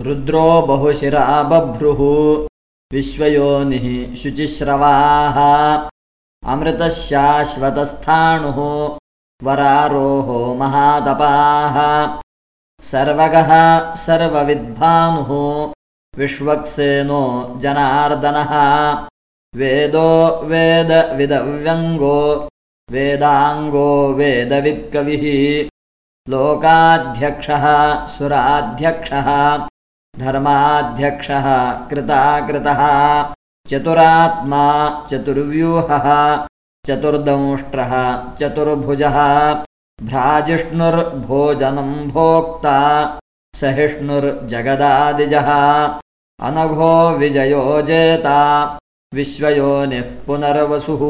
रुद्रो बहुशिरा बभ्रुः विश्वयोनिः शुचिश्रवाः। अमृतशाश्वतस्थाणुः। वरारोहो महातपाः सर्वगः सर्वविद्भानुः। विश्वक्सेनो जनार्दनः। वेदो वेदविदव्यङ्गो। वेदाङ्गो वेदवित्कविः। लोकाध्यक्षः सुराध्यक्षः धर्माध्यक्षः कृताकृतः। चतुरात्मा चतुर्व्यूहः चतुर्दंष्ट्रः चतुर्भुजः। भ्राजिष्णुर्भोजनम् भोक्ता सहिष्णुर्जगदादिजः। अनघो विजयो जेता विश्वयोनिः पुनर्वसुः।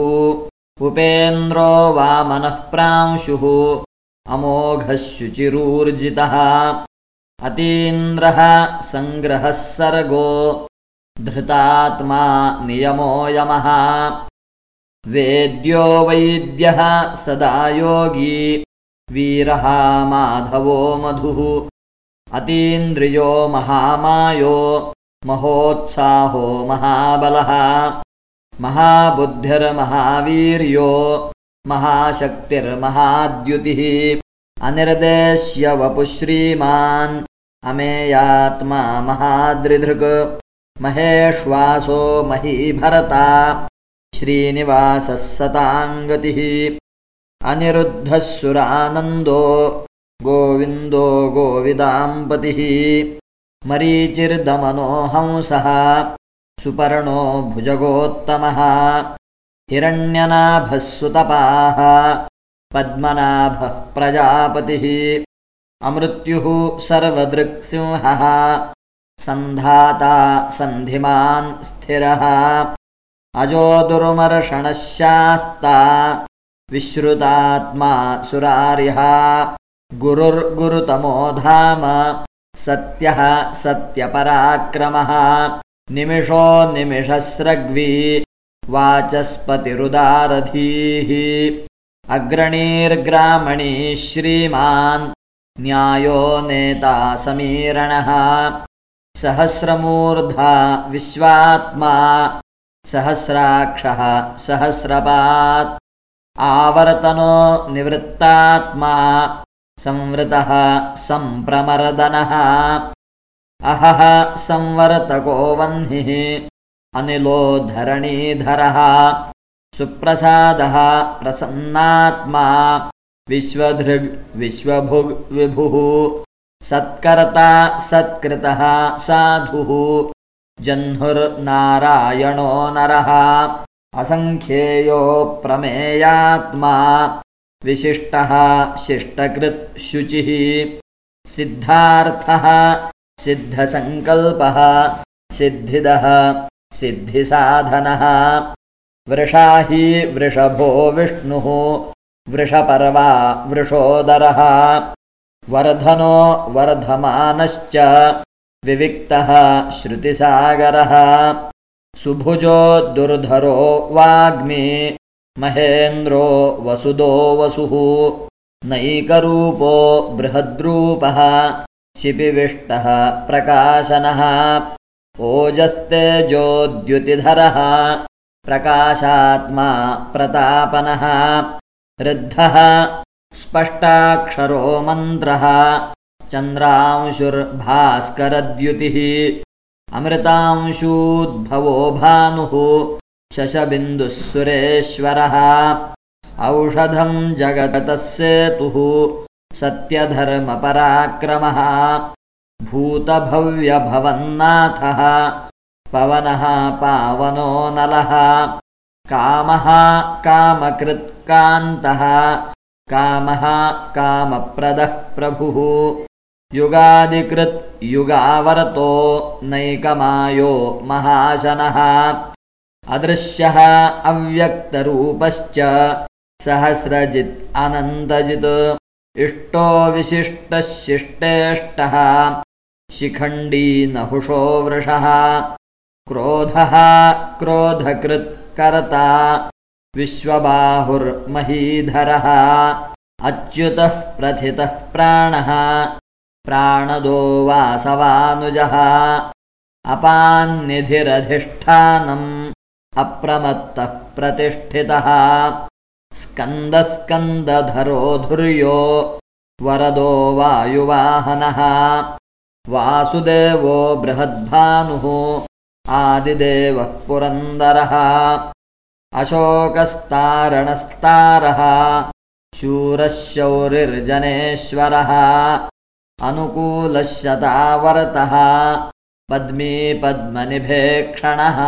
उपेन्द्रो वामनः प्रांशुः अमोघः शुचिरूर्जितः अतीन्द्रः सङ्ग्रहः सर्गो धृतात्मा नियमो यमः। वेद्यो वैद्यः सदा योगी वीरः माधवो मधुः। अतीन्द्रियो महामायो महोत्साहो महाबलः। महाबुद्धिर्महावीर्यो महाशक्तिर्महाद्युतिः अनिर्देश्य वपुश्रीमान् अमेयात्मा महादृधृक् महेश्वासो महीभरता श्रीनिवासः सताङ्गतिः अनिरुद्धः सुरानन्दो गोविन्दो गोविदाम्पतिः मरीचिर्दमनो हंसः सुपर्णो भुजगोत्तमः हिरण्यनाभः सुतपाः पद्मनाभः प्रजापतिः। अमृत्युः सर्वदृक्सिंहः। सन्धाता सन्धिमान् स्थिरः। अजोदुर्मर्षणशास्ता विश्रुतात्मा सुरार्यः गुरुर्गुरुतमो धाम सत्यः सत्यपराक्रमः। निमिषो निमिषस्रग्वी। वाचस्पतिरुदारधीः अग्रणीर्ग्रामणी श्रीमान् न्यायो नेता समीरणः सहस्रमूर्धा विश्वात्मा सहस्राक्षः सहस्रपात् आवर्तनो निवृत्तात्मा संवृतः सम्प्रमरदनः अहः संवर्तको वह्निः अनिलो धरणीधरः सुप्रसादः प्रसन्नात्मा विश्वधृग् विश्वभुग् विभुः सत्कर्ता सत्कृतः साधुः जह्नुर्नारायणो नरः असङ्ख्येयो प्रमेयात्मा विशिष्टः शिष्टकृत् शुचिः सिद्धार्थः सिद्धसङ्कल्पः सिद्धिदः सिद्धिसाधनः वृषाही वृषभो विष्णुः वृषपर्वा वृषोदरः। वर्धनो वर्धमानश्च विविक्तः श्रुतिसागरः। सुभुजो दुर्धरो वाग्मी महेन्द्रो वसुदो वसुः। नैकरूपो बृहद्रूपः शिपिविष्टः प्रकाशनः। ओजस्तेजोद्युतिधरः प्रकाशात्मा प्रतापनः। ऋद्धः स्पष्टाक्षरो मन्त्रः। चन्द्रांशुर्भास्करद्युतिः। अमृतांशूद्भवो भानुः। शशबिन्दुः सुरेश्वरः। औषधम् जगतः सेतुः। सत्यधर्मपराक्रमः। भूतभव्यभवन्नाथः पवनः पावनो नलः। कामः कामकृत्कान्तः कामः कामप्रदः प्रभुः। युगादिकृत् युगावरतो नैकमायो महाशनः। अदृश्यः अव्यक्तरूपश्च सहस्रजित् अनन्तजित्। इष्टो विशिष्टः शिष्टेष्टः शिखण्डी नहुषो वृषः क्रोधः क्रोधकृत्कर्ता विश्वबाहुर्महीधरः अच्युतः प्रथितः प्राणः प्राणदो वासवानुजः अपान्निधिरधिष्ठानम् अप्रमत्तः प्रतिष्ठितः स्कन्दस्कन्दधरो धुर्यो वरदो वायुवाहनः वासुदेवो बृहद्भानुः आदिदेवः पुरन्दरः अशोकस्तारणस्तारः। शूरः शौरिर्जनेश्वरः अनुकूलशतावर्तः। पद्मी पद्मनिभेक्षणः